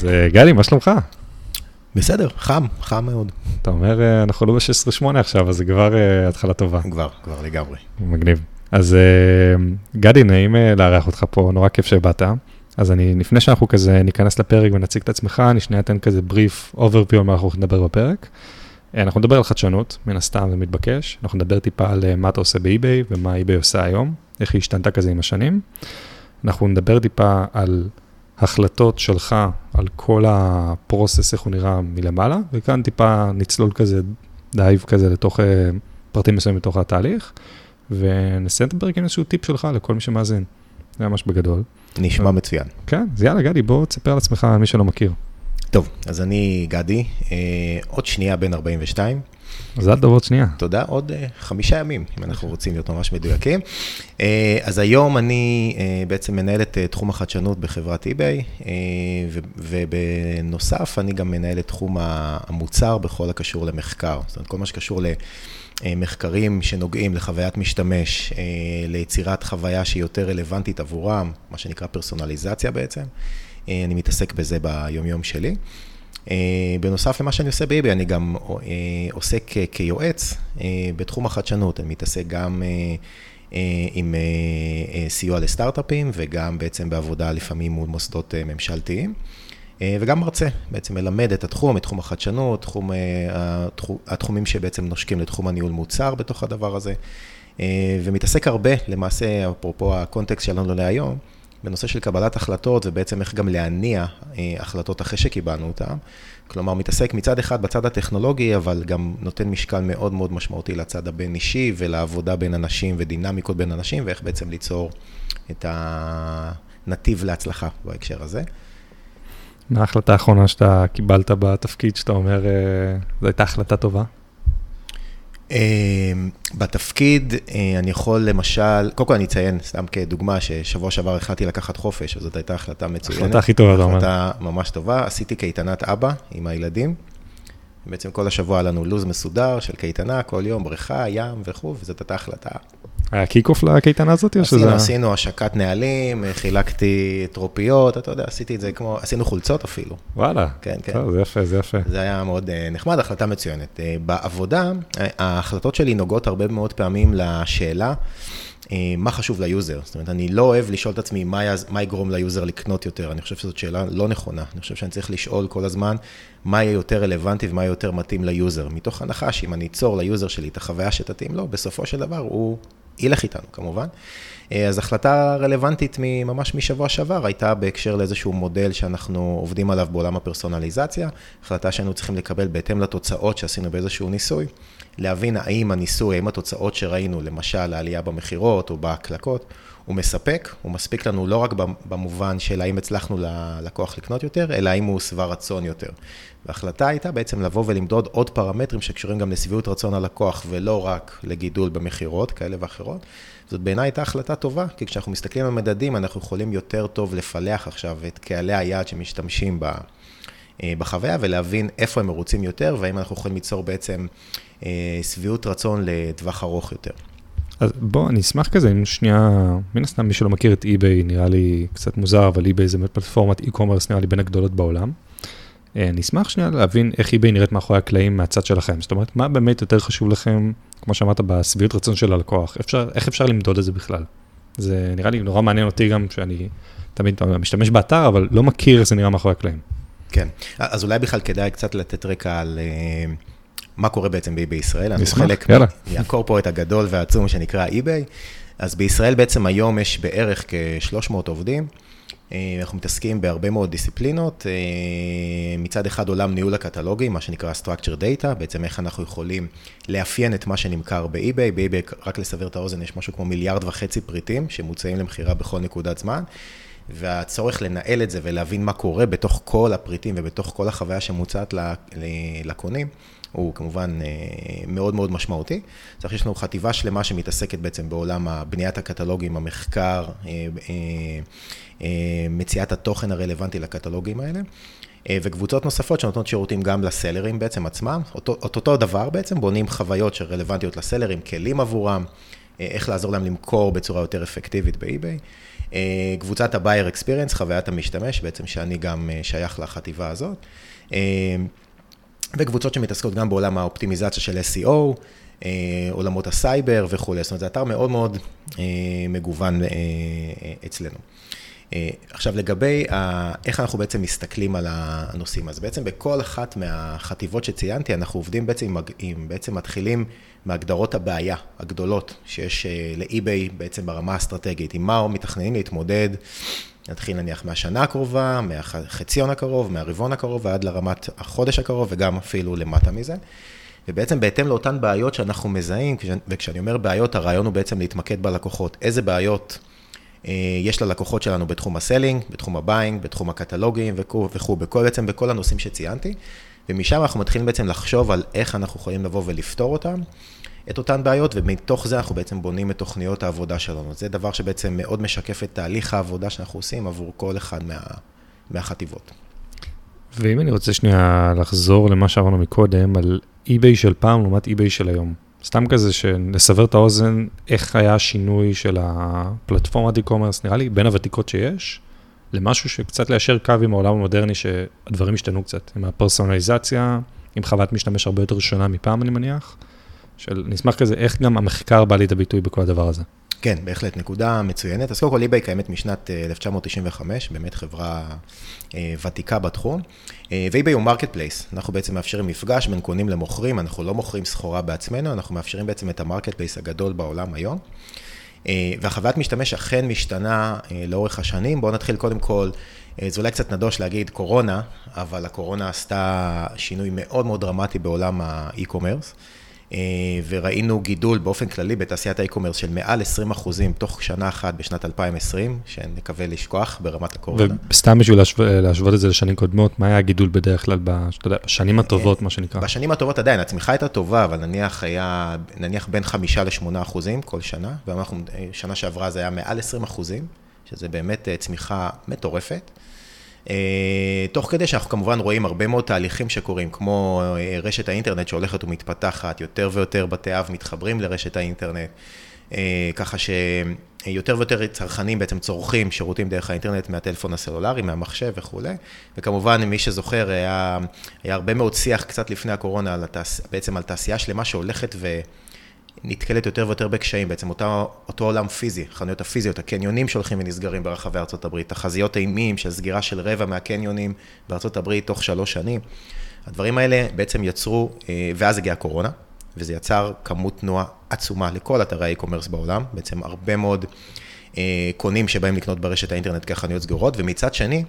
אז אה, גדי, מה שלומך? בסדר, חם, חם מאוד. אתה אומר, אה, אנחנו לא ב-16-8 עכשיו, אז זה כבר אה, התחלה טובה. כבר, כבר לגמרי. מגניב. אז גדי, נעים לארח אותך פה, נורא כיף שבאת. אז אני, לפני שאנחנו כזה ניכנס לפרק ונציג את עצמך, אני שנייה אתן כזה brief overview על מה אנחנו הולכים לדבר בפרק. אנחנו נדבר על חדשנות, מן הסתם זה מתבקש. אנחנו נדבר טיפה על מה אתה עושה ב eBay ומה eBay עושה היום, איך היא השתנתה כזה עם השנים. אנחנו נדבר טיפה על החלטות שלך על כל ה process, איך הוא נראה מלמעלה, וכאן טיפה נצלול כזה, dive כזה לתוך אה, פרטים מסוימים בתוך התהליך, ונסיים את הפרק עם איזשהו טיפ שלך לכל מי שמאזין. זה ממש בגדול. נשמע מצוין. כן, אז יאללה, גדי, בוא תספר על עצמך, מי שלא מכיר. טוב, אז אני גדי, אה, עוד שנייה בן 42. מזל טוב עוד שנייה. תודה, עוד אה, חמישה ימים, אם אנחנו רוצים להיות ממש מדויקים. אה, אז היום אני uh, בעצם מנהל את תחום החדשנות בחברת eBay, ובנוסף אני גם מנהל את תחום המוצר בכל הקשור למחקר. זאת אומרת, כל מה שקשור למחקרים שנוגעים לחוויית משתמש, ליצירת חוויה שהיא יותר רלוונטית עבורם, מה שנקרא פרסונליזציה בעצם. אני מתעסק בזה ביומיום שלי. אה, בנוסף למה שאני עושה באיבי, אני גם אה, עוסק כיועץ אה, בתחום החדשנות, אני מתעסק גם עם סיוע לסטארט-אפים וגם בעצם בעבודה לפעמים מול מוסדות ממשלתיים. וגם מרצה, בעצם מלמד את התחום, את תחום החדשנות, תחום, התחומים שבעצם נושקים לתחום הניהול מוצר בתוך הדבר הזה, ומתעסק הרבה, למעשה, אפרופו הקונטקסט שלנו להיום, בנושא של קבלת החלטות ובעצם איך גם להניע אה, החלטות אחרי שקיבלנו אותן. כלומר, מתעסק מצד אחד בצד הטכנולוגי, אבל גם נותן משקל מאוד מאוד משמעותי לצד הבין-אישי ולעבודה בין אנשים ודינמיקות בין אנשים, ואיך בעצם ליצור את הנתיב להצלחה בהקשר הזה. מה ההחלטה האחרונה שאתה קיבלת בתפקיד, שאתה אומר, אה, זו הייתה החלטה טובה? אמ, בתפקיד אה, אני יכול למשל, קודם כל אני אציין, סתם כדוגמה, ששבוע שעבר החלטתי לקחת חופש, אז זאת הייתה החלטה מצוינת. החלטה הכי טובה, אתה אומר. החלטה ממש טובה, עשיתי קייטנת אבא עם הילדים. בעצם כל השבוע היה לנו לו"ז מסודר של קייטנה, כל יום בריכה, ים וכו', וזאת הייתה החלטה היה kick-off לקייטנה הזאת? עשינו, עשינו השקת נהלים, חילקתי trophies, אתה יודע, עשיתי את זה כמו, עשינו חולצות אפילו. וואלה. כן, כן. טוב, זה יפה, זה יפה. זה היה מאוד אה, נחמד, החלטה מצוינת. אה, בעבודה, ההחלטות שלי נוגעות הרבה מאוד פעמים לשאלה. אה, מה חשוב ל user. זאת אומרת, אני לא אוהב לשאול את עצמי מה, מה יגרום ל user לקנות יותר. אני חושב שזאת שאלה לא נכונה. אני חושב שאני צריך לשאול כל הזמן מה יהיה יותר רלוונטי ומה יהיה יותר מתאים ל user. מתוך הנחה שאם אני אצור ל user שלי את החוויה שתתאים לו, בסופו של דבר הוא ילך איתנו כמובן. אה, אז החלטה רלוונטית ממש משבוע שעבר הייתה בהקשר לאיזשהו מודל שאנחנו עובדים עליו בעולם הפרסונליזציה, החלטה שהיינו צריכים לקבל בהתאם לתוצאות שעשינו באיזשהו ניסוי, להבין האם הניסוי, האם התוצאות שראינו, למשל העלייה במכירות או בהקלקות, הוא מספק, הוא מספיק לנו לא רק במובן של האם הצלחנו ללקוח לקנות יותר, אלא האם הוא שבע רצון יותר. וההחלטה הייתה בעצם לבוא ולמדוד עוד פרמטרים שקשורים גם לשביעות רצון הלקוח, ולא רק לגידול במכירות כאלה ואחרות. זאת בעיניי הייתה החלטה טובה, כי כשאנחנו מסתכלים על מדדים, אנחנו יכולים יותר טוב לפלח עכשיו את קהלי היעד שמשתמשים בה. אה, בחוויה ולהבין איפה הם מרוצים יותר, והאם אנחנו יכולים ליצור בעצם אה, שביעות רצון לטווח ארוך יותר. אז בוא, אני אשמח כזה, אם שנייה, מן הסתם מי שלא מכיר את eBay נראה לי קצת מוזר, אבל eBay זה פלטפורמת e-commerce נראה לי בין הגדולות בעולם. אה, אני אשמח שנייה להבין איך eBay נראית מאחורי הקלעים מהצד שלכם. זאת אומרת, מה באמת יותר חשוב לכם, כמו שאמרת, בשביעות רצון של הלקוח? אפשר, איך אפשר למדוד את זה בכלל? זה נראה לי נורא מעניין אותי גם, שאני תמיד משתמש באתר, אבל לא מכיר איך זה נראה מאחורי הקלעים. כן, אז אולי בכלל כדאי קצת לתת רקע על... אה, מה קורה בעצם באי בישראל. אנחנו חלק יאללה. מהקורפורט הגדול והעצום שנקרא eBay. אז בישראל בעצם היום יש בערך כ-300 עובדים. אה, אנחנו מתעסקים בהרבה מאוד דיסציפלינות, אה, מצד אחד עולם ניהול הקטלוגי, מה שנקרא Structure Data, בעצם איך אנחנו יכולים לאפיין את מה שנמכר באי-ביי, באי-ביי, רק לסבר את האוזן, יש משהו כמו מיליארד וחצי פריטים שמוצאים למכירה בכל נקודת זמן, והצורך לנהל את זה ולהבין מה קורה בתוך כל הפריטים ובתוך כל החוויה שמוצעת לקונים, הוא כמובן אה, מאוד מאוד משמעותי. צריך יש לנו חטיבה שלמה שמתעסקת בעצם בעולם בניית הקטלוגים, המחקר, אה, אה, מציאת התוכן הרלוונטי לקטלוגים האלה. וקבוצות נוספות שנותנות שירותים גם לסלרים בעצם עצמם, אותו, אותו דבר בעצם, בונים חוויות שרלוונטיות לסלרים, כלים עבורם, איך לעזור להם למכור בצורה יותר אפקטיבית באי-ביי. קבוצת ה-Buyer Experience, חוויית המשתמש, בעצם שאני גם שייך לחטיבה הזאת. וקבוצות שמתעסקות גם בעולם האופטימיזציה של SEO, עולמות הסייבר וכולי. זאת אומרת, זה אתר מאוד מאוד מגוון אצלנו. עכשיו, לגבי איך אנחנו בעצם מסתכלים על הנושאים, אז בעצם בכל אחת מהחטיבות שציינתי, אנחנו עובדים בעצם עם, בעצם מתחילים מהגדרות הבעיה הגדולות שיש לאי-ביי בעצם ברמה האסטרטגית, עם מה מתכננים להתמודד, נתחיל נניח מהשנה הקרובה, מהחציון הקרוב, מהרבעון הקרוב ועד לרמת החודש הקרוב וגם אפילו למטה מזה. ובעצם בהתאם לאותן בעיות שאנחנו מזהים, וכשאני אומר בעיות, הרעיון הוא בעצם להתמקד בלקוחות. איזה בעיות יש ללקוחות שלנו בתחום ה selling, בתחום ה buying, בתחום הקטלוגים וכו', בכל, בעצם בכל הנושאים שציינתי. ומשם אנחנו מתחילים בעצם לחשוב על איך אנחנו יכולים לבוא ולפתור אותם, את אותן בעיות, ומתוך זה אנחנו בעצם בונים את תוכניות העבודה שלנו. זה דבר שבעצם מאוד משקף את תהליך העבודה שאנחנו עושים עבור כל אחד מה, מהחטיבות. ואם אני רוצה שנייה לחזור למה שאמרנו מקודם, על eBay של פעם לעומת eBay של היום. סתם כזה שנסבר את האוזן, איך היה השינוי של הפלטפורמת e-commerce, נראה לי, בין הוותיקות שיש, למשהו שקצת ליישר קו עם העולם המודרני, שהדברים השתנו קצת, עם הפרסונליזציה, עם חוות משתמש הרבה יותר שונה מפעם, אני מניח. של, נשמח כזה, איך גם המחקר בא לידי ביטוי בכל הדבר הזה. כן, בהחלט, נקודה מצוינת. אז קודם כל, eBay קיימת משנת 1995, אה, באמת חברה אה, ותיקה בתחום. אה, הוא marketplace, אנחנו בעצם מאפשרים מפגש בין קונים למוכרים, אנחנו לא מוכרים סחורה בעצמנו, אנחנו מאפשרים בעצם את ה marketplace הגדול בעולם היום. והחוויית משתמש אכן משתנה לאורך השנים. בואו נתחיל קודם כל, זה אולי קצת נדוש להגיד קורונה, אבל הקורונה עשתה שינוי מאוד מאוד דרמטי בעולם ה e-commerce. אה, וראינו גידול באופן כללי בתעשיית ה e-commerce של מעל 20 אחוזים תוך שנה אחת בשנת 2020, שנקווה לשכוח ברמת הקורונה. וסתם בשביל להשוות את זה לשנים קודמות, מה היה הגידול בדרך כלל בשנים הטובות, מה שנקרא? בשנים הטובות עדיין, הצמיחה הייתה טובה, אבל נניח היה, נניח בין 5 ל-8 אחוזים כל שנה, ואנחנו, שנה שעברה זה היה מעל 20 אחוזים, שזה באמת אה, צמיחה מטורפת. אה, תוך כדי שאנחנו כמובן רואים הרבה מאוד תהליכים שקורים, כמו אה, רשת האינטרנט שהולכת ומתפתחת, יותר ויותר בתי אב מתחברים לרשת האינטרנט, אה, ככה שיותר ויותר צרכנים בעצם צורכים שירותים דרך האינטרנט מהטלפון הסלולרי, מהמחשב וכולי, וכמובן, מי שזוכר, היה, היה הרבה מאוד שיח קצת לפני הקורונה, על התעש... בעצם על תעשייה שלמה שהולכת ו... נתקלת יותר ויותר בקשיים, בעצם אותו, אותו עולם פיזי, חנויות הפיזיות, הקניונים שהולכים ונסגרים ברחבי ארה"ב, תחזיות אימים של סגירה של רבע מהקניונים בארה"ב תוך שלוש שנים. הדברים האלה בעצם יצרו, אה, ואז הגיעה הקורונה, וזה יצר כמות תנועה עצומה לכל אתרי האי-קומרס בעולם, בעצם הרבה מאוד אה, קונים שבאים לקנות ברשת האינטרנט כחנויות סגורות, ומצד שני,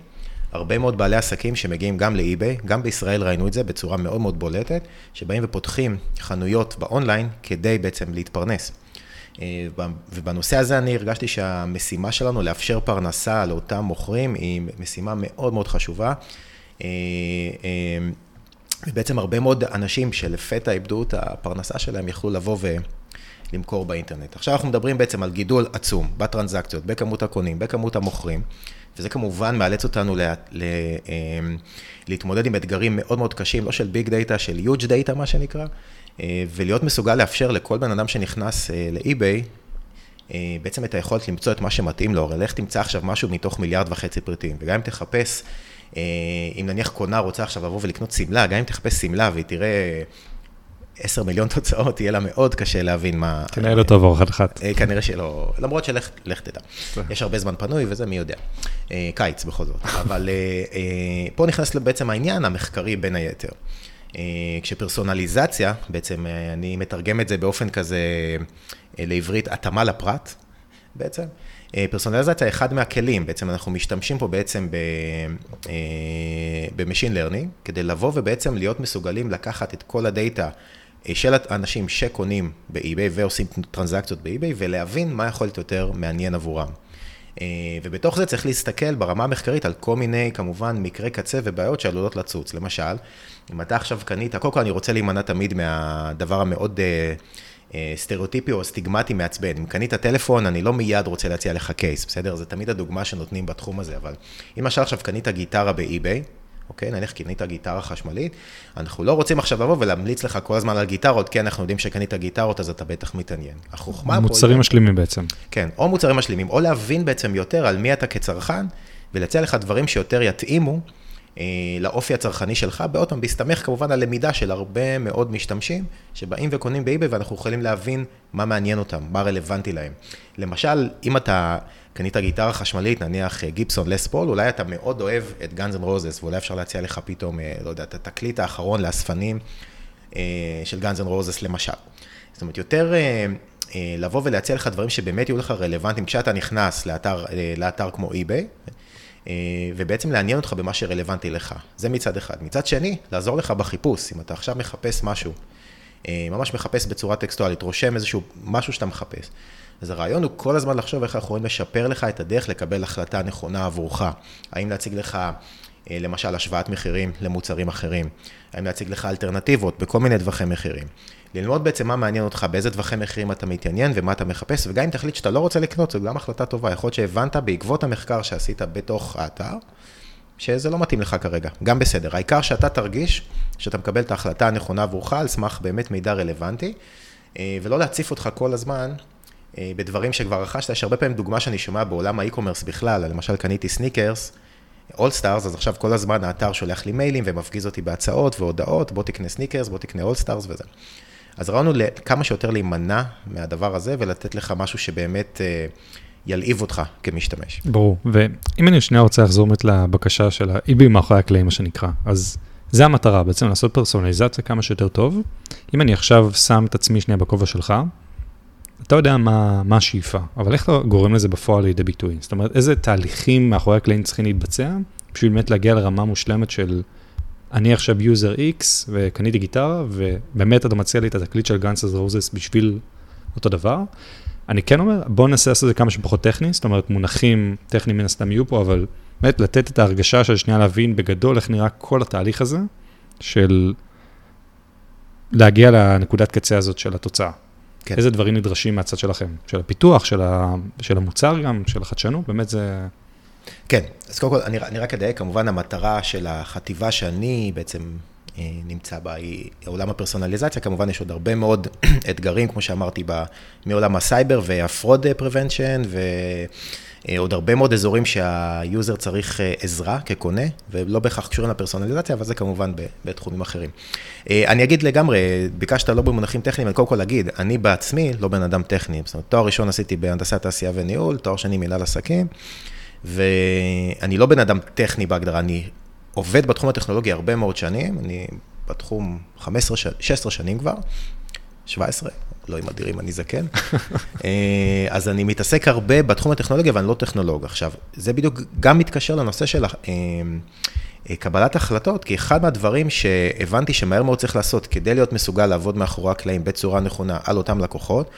הרבה מאוד בעלי עסקים שמגיעים גם לאי-ביי, גם בישראל ראינו את זה בצורה מאוד מאוד בולטת, שבאים ופותחים חנויות באונליין כדי בעצם להתפרנס. אה, ובנושא הזה אני הרגשתי שהמשימה שלנו לאפשר פרנסה לאותם מוכרים היא משימה מאוד מאוד חשובה. אה, אה, ובעצם הרבה מאוד אנשים שלפתע איבדו את הפרנסה שלהם יכלו לבוא ולמכור באינטרנט. עכשיו אנחנו מדברים בעצם על גידול עצום בטרנזקציות, בכמות הקונים, בכמות המוכרים. וזה כמובן מאלץ אותנו לה, לה, אמ, להתמודד עם אתגרים מאוד מאוד קשים, לא של big data, של huge data, מה שנקרא, אה, ולהיות מסוגל לאפשר לכל בן אדם שנכנס אה, ל eBay, אה, בעצם את היכולת למצוא את מה שמתאים לו, הרי לך תמצא עכשיו משהו מתוך מיליארד וחצי פריטים, וגם אם תחפש, אם נניח קונה רוצה עכשיו לבוא ולקנות שמלה, גם אם תחפש שמלה והיא תראה 10 מיליון תוצאות, יהיה לה מאוד קשה להבין מה... כנראה לא תעבור אחת-אחת. אה, כנראה שלא, למרות שלך תדע. יש הרבה זמן פנוי וזה, מי יודע. אה, קיץ בכל זאת. אבל אה, פה נכנס בעצם העניין המחקרי בין היתר. כשפרסונליזציה, בעצם אני מתרגם את זה באופן כזה לעברית, התאמה לפרט, בעצם. פרסונליזציה אחד מהכלים, בעצם אנחנו משתמשים פה בעצם ב machine learning, כדי לבוא ובעצם להיות מסוגלים לקחת את כל הדאטה של אנשים שקונים ב eBay ועושים טרנזקציות ב eBay, ולהבין מה יכול להיות יותר מעניין עבורם. אה, ובתוך זה צריך להסתכל ברמה המחקרית על כל מיני, כמובן, מקרי קצה ובעיות שעלולות לצוץ. למשל, אם אתה עכשיו קנית, קודם כל אני רוצה להימנע תמיד מהדבר המאוד אה, אה, סטריאוטיפי או סטיגמטי מעצבן. אם קנית טלפון, אני לא מיד רוצה להציע לך case, בסדר? זה תמיד הדוגמה שנותנים בתחום הזה, אבל אם עכשיו קנית גיטרה באי-ביי, אוקיי? נניח קנית גיטרה חשמלית, אנחנו לא רוצים עכשיו לבוא ולהמליץ לך כל הזמן על גיטרות, כי אנחנו יודעים שקנית גיטרות, אז אתה בטח מתעניין. החוכמה פה... מוצרים משלימים בעצם. כן, או מוצרים משלימים, או להבין בעצם יותר על מי אתה כצרכן, ולהציע לך דברים שיותר יתאימו לאופי הצרכני שלך, בעוד פעם, בהסתמך כמובן על למידה של הרבה מאוד משתמשים, שבאים וקונים באיביי, ואנחנו יכולים להבין מה מעניין אותם, מה רלוונטי להם. למשל, אם אתה קנית גיטרה חשמלית, נניח Gibson Les Paul, אולי אתה מאוד אוהב את Guns N' Roses, ואולי אפשר להציע לך פתאום, אה, לא יודע, את התקליט האחרון לאספנים אה, של Guns N' Roses למשל. זאת אומרת, יותר לבוא ולהציע לך דברים שבאמת יהיו לך רלוונטיים כשאתה נכנס לאתר, לאתר כמו eBay, אה, ובעצם לעניין אותך במה שרלוונטי לך. זה מצד אחד. מצד שני, לעזור לך בחיפוש. אם אתה עכשיו מחפש משהו, אה, ממש מחפש בצורה טקסטואלית, רושם איזשהו משהו שאתה מחפש. אז הרעיון הוא כל הזמן לחשוב איך אנחנו יכולים לשפר לך את הדרך לקבל החלטה נכונה עבורך. האם להציג לך, אה, למשל, השוואת מחירים למוצרים אחרים. האם להציג לך אלטרנטיבות בכל מיני טווחי מחירים. ללמוד בעצם מה מעניין אותך, באיזה טווחי מחירים אתה מתעניין ומה אתה מחפש, וגם אם תחליט שאתה לא רוצה לקנות, זו גם החלטה טובה. יכול להיות שהבנת בעקבות המחקר שעשית בתוך האתר, שזה לא מתאים לך כרגע, גם בסדר. העיקר שאתה תרגיש שאתה מקבל את ההחלטה הנכונה עבורך על סמך באמת מידע רלוונטי, אה, ולא להציף אותך כל הזמן אה, בדברים שכבר רכשת. יש הרבה פעמים דוגמה שאני שומע בעולם ה e-commerce בכלל, למשל קניתי sneakers, All Stars, אז עכשיו כל הזמן האתר שולח לי מיילים ומפגיז אותי בהצעות והודעות, בוא תקנה סניקרס, בוא תקנה All Stars וזה. אז רעיון הוא כמה שיותר להימנע מהדבר הזה ולתת לך משהו שבאמת אה, ילהיב אותך כמשתמש. ברור, ואם אני שנייה רוצה לחזור באמת לבקשה של ה-eBay מאחורי הקלעים, מה שנקרא, אז זה המטרה, בעצם לעשות פרסונליזציה כמה שיותר טוב. אם אני עכשיו שם את עצמי שנייה בכובע שלך, אתה יודע מה, מה השאיפה, אבל איך אתה גורם לזה בפועל לידי ביטוי? זאת אומרת, איזה תהליכים מאחורי הקלעים צריכים להתבצע, בשביל באמת להגיע לרמה מושלמת של אני עכשיו user X וקניתי גיטרה, ובאמת אתה מציע לי את התקליט של Guns N' Roses בשביל אותו דבר. אני כן אומר, בוא ננסה לעשות את זה כמה שפחות טכני, זאת אומרת, מונחים טכניים מן הסתם יהיו פה, אבל באמת לתת את ההרגשה של שנייה להבין בגדול איך נראה כל התהליך הזה, של להגיע לנקודת קצה הזאת של התוצאה. כן. איזה דברים נדרשים מהצד שלכם? של הפיתוח, של, ה, של המוצר גם, של החדשנות, באמת זה... כן, אז קודם כל, אני, אני רק אדייק, כמובן המטרה של החטיבה שאני בעצם אה, נמצא בה היא עולם הפרסונליזציה, כמובן יש עוד הרבה מאוד אתגרים, כמו שאמרתי, ב, מעולם הסייבר וה fraud prevention, ועוד הרבה מאוד אזורים שהיוזר צריך אה, עזרה כקונה, ולא בהכרח קשורים לפרסונליזציה, אבל זה כמובן בתחומים אחרים. אה, אני אגיד לגמרי, ביקשת לא במונחים טכניים, אני קודם כל אגיד, אני בעצמי לא בן אדם טכני, זאת אומרת, תואר ראשון עשיתי בהנדסת תעשייה וניהול, תואר שני מנהל עסקים. ואני לא בן אדם טכני בהגדרה, אני עובד בתחום הטכנולוגי הרבה מאוד שנים, אני בתחום 15, 16 שנים כבר, 17, לא עם אדירים, אני זקן. אה, אז אני מתעסק הרבה בתחום הטכנולוגי, אבל אני לא טכנולוג. עכשיו, זה בדיוק גם מתקשר לנושא של אה, אה, קבלת החלטות, כי אחד מהדברים שהבנתי שמהר מאוד צריך לעשות כדי להיות מסוגל לעבוד מאחורי הקלעים בצורה נכונה על אותם לקוחות,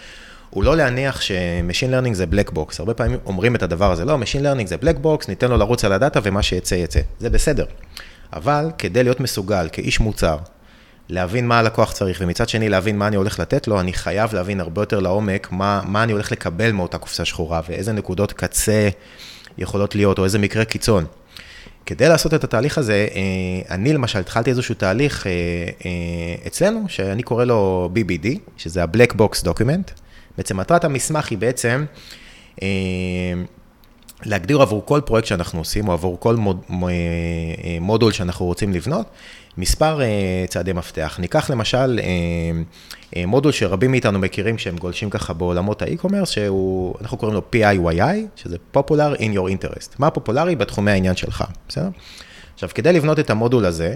הוא לא להניח ש machine learning זה black box. הרבה פעמים אומרים את הדבר הזה, לא, machine learning זה black box, ניתן לו לרוץ על הדאטה ומה שיצא יצא. זה בסדר. אבל כדי להיות מסוגל כאיש מוצר, להבין מה הלקוח צריך, ומצד שני להבין מה אני הולך לתת לו, אני חייב להבין הרבה יותר לעומק מה, מה אני הולך לקבל מאותה קופסה שחורה, ואיזה נקודות קצה יכולות להיות, או איזה מקרה קיצון. כדי לעשות את התהליך הזה, אה, אני למשל התחלתי איזשהו תהליך אה, אה, אצלנו, שאני קורא לו BBD, שזה ה-Black Box Document. בעצם מטרת המסמך היא בעצם אה, להגדיר עבור כל פרויקט שאנחנו עושים, או עבור כל מוד, אה, מודול שאנחנו רוצים לבנות, מספר אה, צעדי מפתח. ניקח למשל מודול שרבים מאיתנו מכירים שהם גולשים ככה בעולמות ה e-commerce, שאנחנו קוראים לו PIYI, שזה Popular in your interest. מה פופולרי בתחומי העניין שלך, בסדר? עכשיו, כדי לבנות את המודול הזה,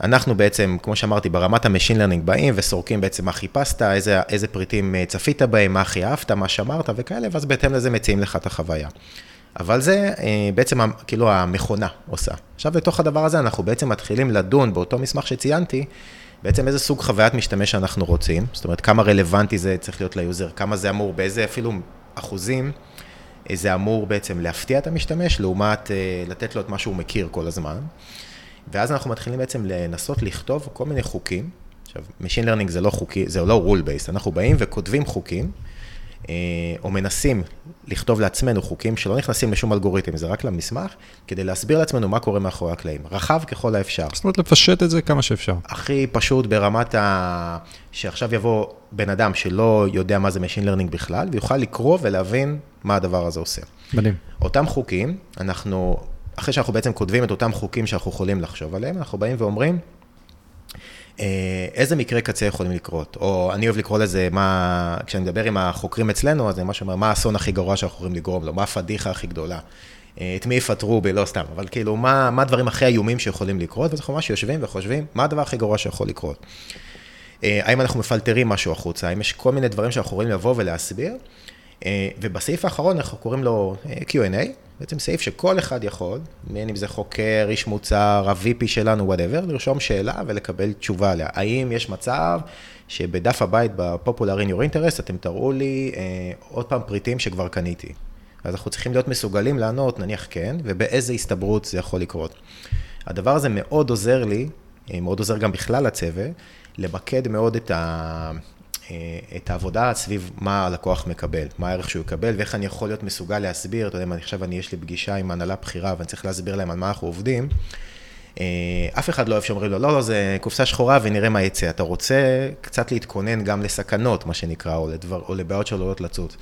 אנחנו בעצם, כמו שאמרתי, ברמת ה machine learning באים וסורקים בעצם מה חיפשת, איזה, איזה פריטים אה, צפית בהם, מה הכי אהבת, מה שמרת וכאלה, ואז בהתאם לזה מציעים לך את החוויה. אבל זה אה, בעצם כאילו המכונה עושה. עכשיו, לתוך הדבר הזה אנחנו בעצם מתחילים לדון באותו מסמך שציינתי, בעצם איזה סוג חוויית משתמש שאנחנו רוצים, זאת אומרת, כמה רלוונטי זה צריך להיות ל user, כמה זה אמור, באיזה אפילו אחוזים אה, זה אמור בעצם להפתיע את המשתמש, לעומת לתת לו את מה שהוא מכיר כל הזמן. ואז אנחנו מתחילים בעצם לנסות לכתוב כל מיני חוקים. עכשיו, Machine Learning זה לא חוקי, זה לא rule based, אנחנו באים וכותבים חוקים, או מנסים לכתוב לעצמנו חוקים שלא נכנסים לשום אלגוריתם, זה רק למסמך, כדי להסביר לעצמנו מה קורה מאחורי הקלעים. רחב ככל האפשר. זאת אומרת, לפשט את זה כמה שאפשר. הכי פשוט ברמת ה... שעכשיו יבוא בן אדם שלא יודע מה זה Machine Learning בכלל, ויוכל לקרוא ולהבין מה הדבר הזה עושה. מדהים. אותם חוקים, אנחנו, אחרי שאנחנו בעצם כותבים את אותם חוקים שאנחנו יכולים לחשוב עליהם, אנחנו באים ואומרים, אה, איזה מקרה קצה יכולים לקרות, או אני אוהב לקרוא לזה, מה, כשאני מדבר עם החוקרים אצלנו, אז אני ממש אומר, מה האסון הכי גרוע שאנחנו יכולים לגרום לו, מה הפדיחה הכי גדולה, אה, את מי יפטרו בי, לא סתם, אבל כאילו, מה, מה הדברים הכי איומים שיכולים לקרות, ואנחנו ממש יושבים וחושבים, מה הדבר הכי גרוע שיכול לקרות. אה, האם אנחנו מפלטרים משהו החוצה, האם יש כל מיני דברים שאנחנו יכולים לבוא ולהסביר, ובסעיף האחרון אנחנו קוראים לו Q&A, בעצם סעיף שכל אחד יכול, בין אם זה חוקר, איש מוצר, ה-VP שלנו, whatever, לרשום שאלה ולקבל תשובה עליה. האם יש מצב שבדף הבית ב-Popular in your interest אתם תראו לי אה, עוד פעם פריטים שכבר קניתי. אז אנחנו צריכים להיות מסוגלים לענות, נניח כן, ובאיזה הסתברות זה יכול לקרות. הדבר הזה מאוד עוזר לי, אה, מאוד עוזר גם בכלל לצוות, למקד מאוד את ה... אה, את העבודה סביב מה הלקוח מקבל, מה הערך שהוא יקבל ואיך אני יכול להיות מסוגל להסביר, אתה יודע, אני עכשיו אני, יש לי פגישה עם הנהלה בכירה ואני צריך להסביר להם על מה אנחנו עובדים. אה, אף אחד לא אוהב שאומרים לו, לא, לא, זה קופסה שחורה ונראה מה יצא. אתה רוצה קצת להתכונן גם לסכנות, מה שנקרא, או, לדבר, או לבעיות שעלולות לצוץ.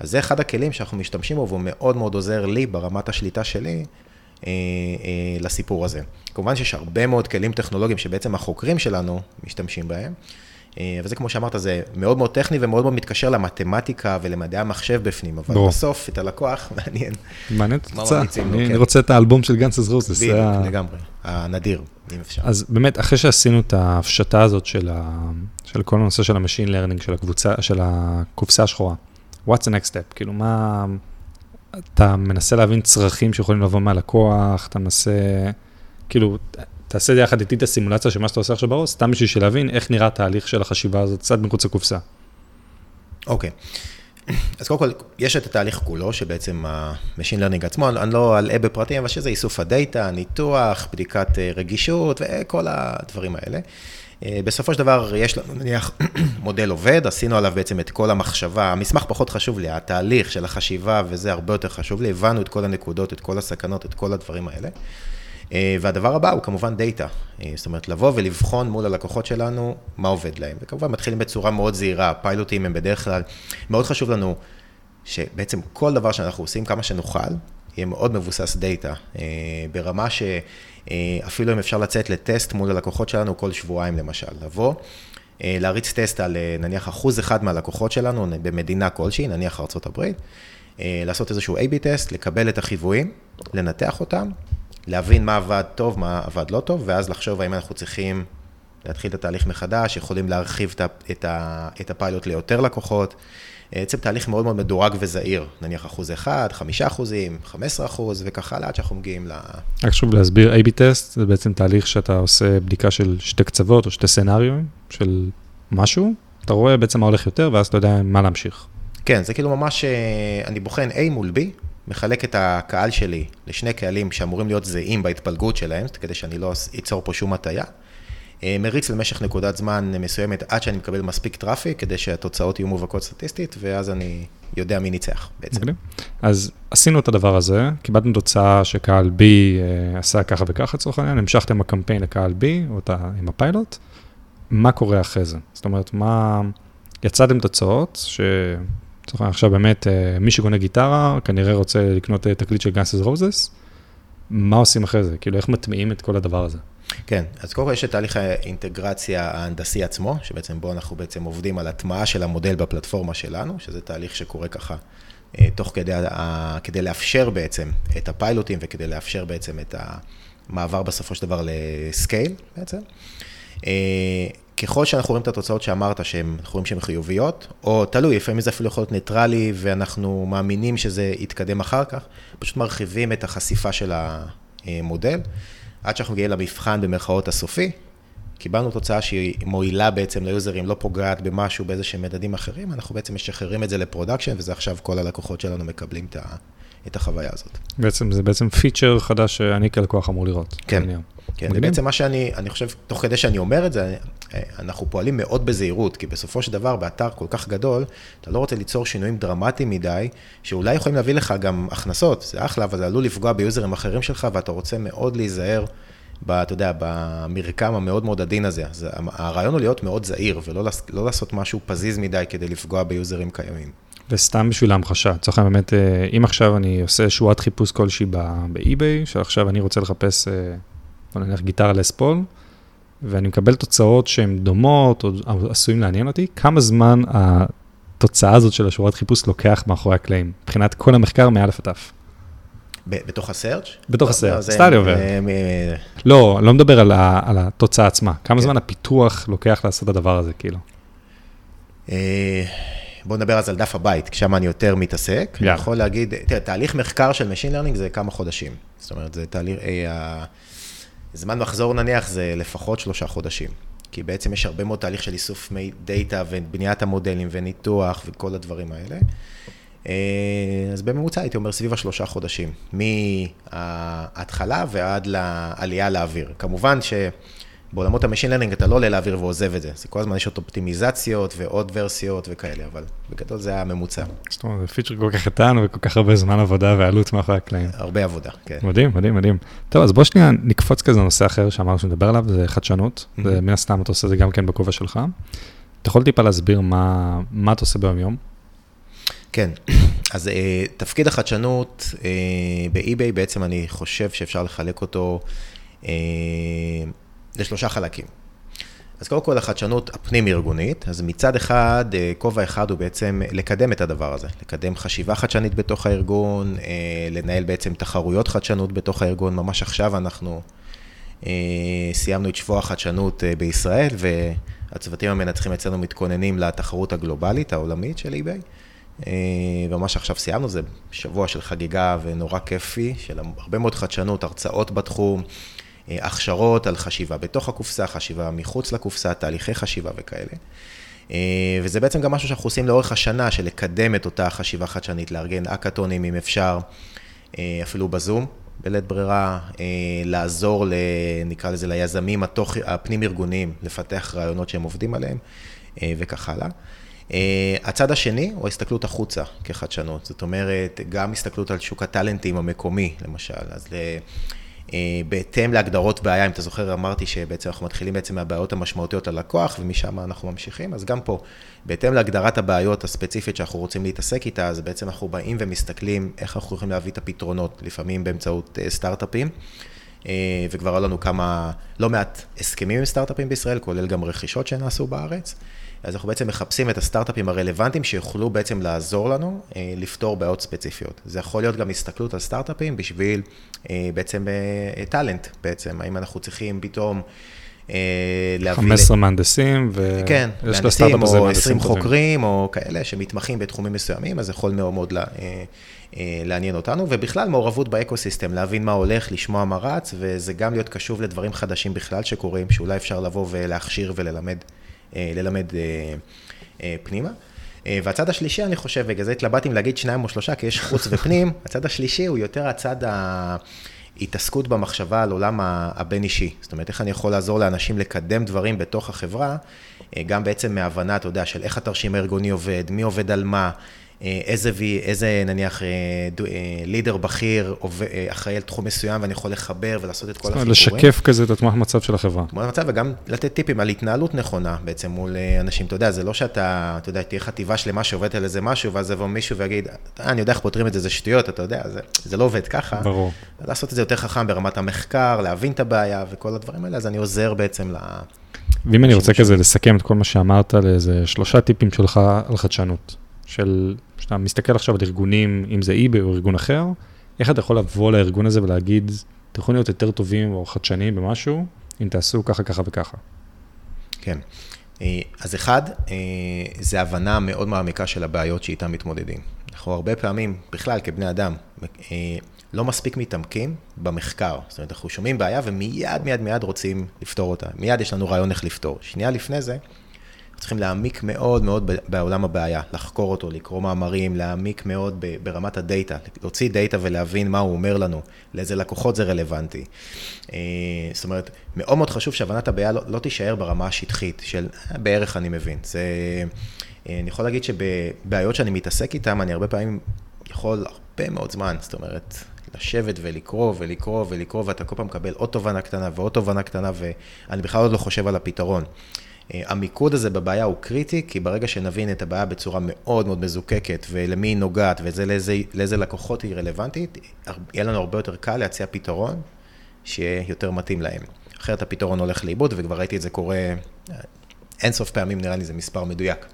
אז זה אחד הכלים שאנחנו משתמשים בו, והוא מאוד מאוד עוזר לי ברמת השליטה שלי אה, לסיפור הזה. כמובן שיש הרבה מאוד כלים טכנולוגיים שבעצם החוקרים שלנו משתמשים בהם. אה, וזה כמו שאמרת, זה מאוד מאוד טכני ומאוד מאוד מתקשר למתמטיקה ולמדעי המחשב בפנים, אבל בוא. בסוף את הלקוח מעניין. מעניין את התוצאה, אני כן. רוצה את האלבום של גנצס רוזס. בדיוק, ה... לגמרי, הנדיר, אם אפשר. אז באמת, אחרי שעשינו את ההפשטה הזאת של, ה... של כל הנושא של ה machine learning, של הקבוצה, של הקופסה השחורה, what's the next step? כאילו, מה... אתה מנסה להבין צרכים שיכולים לבוא מהלקוח, אתה מנסה, כאילו, תעשה יחד איתי את הסימולציה של מה שאתה עושה עכשיו בראש, סתם בשביל להבין איך נראה התהליך של החשיבה הזאת, קצת מחוץ לקופסה. אוקיי. אז קודם כל, יש את התהליך כולו, שבעצם ה-Machine Learning עצמו, אני לא אלאה בפרטים, אבל שזה איסוף ה data, ניתוח, בדיקת אה, רגישות וכל הדברים האלה. אה, בסופו של דבר, יש לנו נניח מודל עובד, עשינו עליו בעצם את כל המחשבה, המסמך פחות חשוב לי, התהליך של החשיבה וזה הרבה יותר חשוב לי, הבנו את כל הנקודות, את כל הסכנות, את כל הדברים האלה. אה, והדבר הבא הוא כמובן data, אה, זאת אומרת לבוא ולבחון מול הלקוחות שלנו מה עובד להם, וכמובן מתחילים בצורה מאוד זהירה, פיילוטים הם בדרך כלל, מאוד חשוב לנו שבעצם כל דבר שאנחנו עושים, כמה שנוכל, יהיה מאוד מבוסס data, אה, ברמה שאפילו אם אפשר לצאת לטסט מול הלקוחות שלנו כל שבועיים למשל, לבוא, להריץ טסט על נניח אחוז אחד מהלקוחות שלנו במדינה כלשהי, נניח ארה"ב, לעשות איזשהו A-B טסט, לקבל את החיוויים, לנתח אותם, להבין מה עבד טוב, מה עבד לא טוב, ואז לחשוב האם אנחנו צריכים להתחיל את התהליך מחדש, יכולים להרחיב את, ה, את הפיילוט ליותר לקוחות. בעצם תהליך מאוד מאוד מדורג וזהיר, נניח אחוז אחד, חמישה אחוזים, חמש עשרה אחוז, וכך הלאה, עד שאנחנו מגיעים ל... רק חשוב להסביר, A-B test זה בעצם תהליך שאתה עושה בדיקה של שתי קצוות או שתי scenario של משהו, אתה רואה בעצם מה הולך יותר, ואז אתה יודע מה להמשיך. כן, זה כאילו ממש, אה, אני בוחן A מול B, מחלק את הקהל שלי לשני קהלים שאמורים להיות זהים בהתפלגות שלהם, כדי שאני לא אצור פה שום הטיה. אה, מריץ למשך נקודת זמן מסוימת עד שאני מקבל מספיק traffic, כדי שהתוצאות יהיו מובהקות סטטיסטית, ואז אני יודע מי ניצח בעצם. מגניב. אז עשינו את הדבר הזה, קיבלנו תוצאה שקהל B אה, עשה ככה וככה לצורך העניין, המשכתם הקמפיין לקהל B, או עם הפיילוט, מה קורה אחרי זה? זאת אומרת, מה... יצאתם תוצאות, ש... עכשיו באמת, אה, מי שקונה גיטרה, כנראה רוצה לקנות אה, תקליט של גאנסס רוזס, מה עושים אחרי זה? כאילו, איך מטמיעים את כל הדבר הזה? כן, אז קודם כל יש את תהליך האינטגרציה ההנדסי עצמו, שבעצם בו אנחנו בעצם עובדים על הטמעה של המודל בפלטפורמה שלנו, שזה תהליך שקורה ככה אה, תוך כדי, כדי לאפשר בעצם את הפיילוטים וכדי לאפשר בעצם את המעבר בסופו של דבר ל scale בעצם. ככל שאנחנו רואים את התוצאות שאמרת, שהן, אנחנו רואים שהן חיוביות, או תלוי, לפעמים זה אפילו יכול להיות ניטרלי, ואנחנו מאמינים שזה יתקדם אחר כך, פשוט מרחיבים את החשיפה של המודל, עד שאנחנו מגיעים למבחן במרכאות הסופי, קיבלנו תוצאה שהיא מועילה בעצם ליוזרים, לא פוגעת במשהו, באיזה שהם מדדים אחרים, אנחנו בעצם משחררים את זה ל production, וזה עכשיו כל הלקוחות שלנו מקבלים את, את החוויה הזאת. בעצם זה בעצם פיצ'ר חדש שאני כלקוח אמור לראות. כן. כן. ובעצם מה שאני, אני חושב, תוך כדי שאני אומר את זה, אנחנו פועלים מאוד בזהירות, כי בסופו של דבר, באתר כל כך גדול, אתה לא רוצה ליצור שינויים דרמטיים מדי, שאולי יכולים להביא לך גם הכנסות, זה אחלה, אבל זה עלול לפגוע ביוזרים אחרים שלך, ואתה רוצה מאוד להיזהר, ב, אתה יודע, במרקם המאוד מאוד עדין הזה. אז הרעיון הוא להיות מאוד זהיר, ולא לא לעשות משהו פזיז מדי כדי לפגוע ביוזרים קיימים. וסתם בשביל ההמחשה, העניין באמת, אה, אם עכשיו אני עושה שורת חיפוש כלשהי באי-ביי, שעכשיו אני רוצה לחפש, אה, בוא נניח גיטרה לספול, ואני מקבל תוצאות שהן דומות או עשויים לעניין אותי, כמה זמן התוצאה הזאת של השורת חיפוש לוקח מאחורי הקלעים, מבחינת כל המחקר מא' עד ת'. בתוך הסרצ'? בתוך לא, הסרט, זה- סטאדי עובר. לא, אני לא מדבר על, התוצאה עצמה, כמה. זמן הפיתוח לוקח לעשות את הדבר הזה, כאילו. אה, בוא נדבר אז על דף הבית, כי שם אני יותר מתעסק. אני. יכול להגיד, תראה, תהליך מחקר של Machine Learning זה כמה חודשים. זאת אומרת, זה תהליך, אה, זמן מחזור נניח זה לפחות שלושה חודשים. כי בעצם יש הרבה מאוד תהליך של איסוף מי דאטה ובניית המודלים וניתוח וכל הדברים האלה. אה, אז בממוצע הייתי אומר סביב השלושה חודשים, מההתחלה ועד לעלייה לאוויר. כמובן שבעולמות ה machine learning אתה לא עולה לאוויר ועוזב את זה, זה כל הזמן יש עוד אופטימיזציות ועוד ורסיות וכאלה, אבל בגדול זה הממוצע, זאת אומרת, זה פיצ'ר כל כך קטן וכל כך הרבה זמן עבודה ועלות מאחורי הקלעים. הרבה עבודה, כן. מדהים, מדהים, מדהים. טוב, אז בוא שנייה נקפוץ כזה לנושא אחר שאמרנו שנדבר עליו, זה חדשנות. Mhm. ומן הסתם אתה עושה את זה גם כן בכובע שלך. אתה יכול טיפה להסביר מה, מה אתה עושה ביום-יום? כן, אז אה, תפקיד החדשנות אה, ב eBay, בעצם אני חושב שאפשר לחלק אותו אה, לשלושה חלקים. אז קודם כל החדשנות הפנים-ארגונית, אז מצד אחד, אה, כובע אחד הוא בעצם לקדם את הדבר הזה, לקדם חשיבה חדשנית בתוך הארגון, אה, לנהל בעצם תחרויות חדשנות בתוך הארגון, ממש עכשיו אנחנו אה, סיימנו את שבוע החדשנות אה, בישראל, והצוותים המנצחים אצלנו מתכוננים לתחרות הגלובלית העולמית של eBay. אה, וממש עכשיו סיימנו, זה שבוע של חגיגה ונורא כיפי, של הרבה מאוד חדשנות, הרצאות בתחום, אה, הכשרות על חשיבה בתוך הקופסה, חשיבה מחוץ לקופסה, תהליכי חשיבה וכאלה. אה, וזה בעצם גם משהו שאנחנו עושים לאורך השנה, של לקדם את אותה חשיבה חדשנית, לארגן אקאטונים אם אפשר, אה, אפילו בזום, בלית ברירה, אה, לעזור, ל, נקרא לזה, ליזמים התוך, הפנים-ארגוניים, לפתח רעיונות שהם עובדים עליהם, אה, וכך הלאה. אה, הצד השני הוא ההסתכלות החוצה כחדשנות, זאת אומרת, גם הסתכלות על שוק הטאלנטים המקומי, למשל, אז. אה, בהתאם להגדרות בעיה, אם אתה זוכר, אמרתי שבעצם אנחנו מתחילים בעצם מהבעיות המשמעותיות ללקוח, ומשם אנחנו ממשיכים, אז גם פה, בהתאם להגדרת הבעיות הספציפית שאנחנו רוצים להתעסק איתה, אז בעצם אנחנו באים ומסתכלים איך אנחנו יכולים להביא את הפתרונות, לפעמים באמצעות אה, סטארט-אפים, אה, וכבר היו לנו כמה, לא מעט הסכמים עם סטארט-אפים בישראל, כולל גם רכישות שנעשו בארץ. אז אנחנו בעצם מחפשים את הסטארט-אפים הרלוונטיים שיוכלו בעצם לעזור לנו אה, לפתור בעיות ספציפיות. זה יכול להיות גם הסתכלות על סטארט-אפים בשביל אה, בעצם אה, טאלנט בעצם, האם אנחנו צריכים פתאום אה, להביא... 15 מהנדסים, ו... כן, יש מהנדסים לסטארט-אפ הזה או מהנדסים 20 טובים. חוקרים או כאלה שמתמחים בתחומים מסוימים, אז יכול מאוד מאוד לה- אה, אה, לעניין אותנו, ובכלל מעורבות באקוסיסטם, להבין מה הולך, לשמוע מה רץ, וזה גם להיות קשוב לדברים חדשים בכלל שקורים, שאולי אפשר לבוא ולהכשיר וללמד ללמד אה, אה, פנימה. אה, והצד השלישי, אני חושב, בגלל זה התלבטתי אם להגיד שניים או שלושה, כי יש חוץ ופנים, הצד השלישי הוא יותר הצד ההתעסקות במחשבה על עולם הבין-אישי. זאת אומרת, איך אני יכול לעזור לאנשים לקדם דברים בתוך החברה, אה, גם בעצם מהבנה, אתה יודע, של איך התרשים הארגוני עובד, מי עובד על מה, אה, איזה, וי- איזה נניח אה, דו- אה, לידר בכיר אה, אחראי על תחום מסוים, ואני יכול לחבר ולעשות את כל החיבורים. לשקף כזה את התמונת מצב של החברה. תמונת מצב וגם לתת טיפים על התנהלות נכונה בעצם מול אה, אנשים. אתה יודע, זה לא שאתה, אתה יודע, תהיה חטיבה שלמה שעובדת על איזה משהו, ואז יבוא מישהו ויגיד, "אה, אני יודע איך פותרים את זה, זה שטויות, אתה יודע, זה, זה לא עובד ככה. ברור. לעשות את זה יותר חכם ברמת המחקר, להבין את הבעיה וכל הדברים האלה, אז אני עוזר בעצם ל... ואם אני רוצה. כזה לסכם את כל מה שאמרת לאיזה שלושה טיפים שלך על חדשנות, של, שאתה מסתכל עכשיו על ארגונים, אם זה eBay או ארגון אחר, איך אתה יכול לבוא לארגון הזה ולהגיד, אתם יכולים להיות יותר טובים או חדשניים במשהו, אם תעשו ככה, ככה וככה. כן. אה, אז אחד, אה, זה הבנה מאוד מעמיקה של הבעיות שאיתן מתמודדים. אנחנו הרבה פעמים, בכלל כבני אדם, אה, לא מספיק מתעמקים במחקר. זאת אומרת, אנחנו שומעים בעיה ומיד, מיד, מיד רוצים לפתור אותה. מיד יש לנו רעיון איך לפתור. שנייה לפני זה, צריכים להעמיק מאוד מאוד בעולם הבעיה, לחקור אותו, לקרוא מאמרים, להעמיק מאוד ברמת הדאטה, להוציא דאטה ולהבין מה הוא אומר לנו, לאיזה לקוחות זה רלוונטי. אה, זאת אומרת, מאוד מאוד חשוב שהבנת הבעיה לא, לא תישאר ברמה השטחית של אה, בערך אני מבין. זה, אה, אני יכול להגיד שבבעיות שאני מתעסק איתן, אני הרבה פעמים יכול הרבה מאוד זמן, זאת אומרת, לשבת ולקרוא ולקרוא ולקרוא, ואתה כל פעם מקבל עוד תובנה קטנה ועוד תובנה קטנה, ואני בכלל עוד לא חושב על הפתרון. אה, המיקוד הזה בבעיה הוא קריטי, כי ברגע שנבין את הבעיה בצורה מאוד מאוד מזוקקת, ולמי היא נוגעת, ולאיזה לקוחות היא רלוונטית, יהיה לנו הרבה יותר קל להציע פתרון שיהיה יותר מתאים להם. אחרת הפתרון הולך לאיבוד, וכבר ראיתי את זה קורה אה, אינסוף פעמים, נראה לי זה מספר מדויק.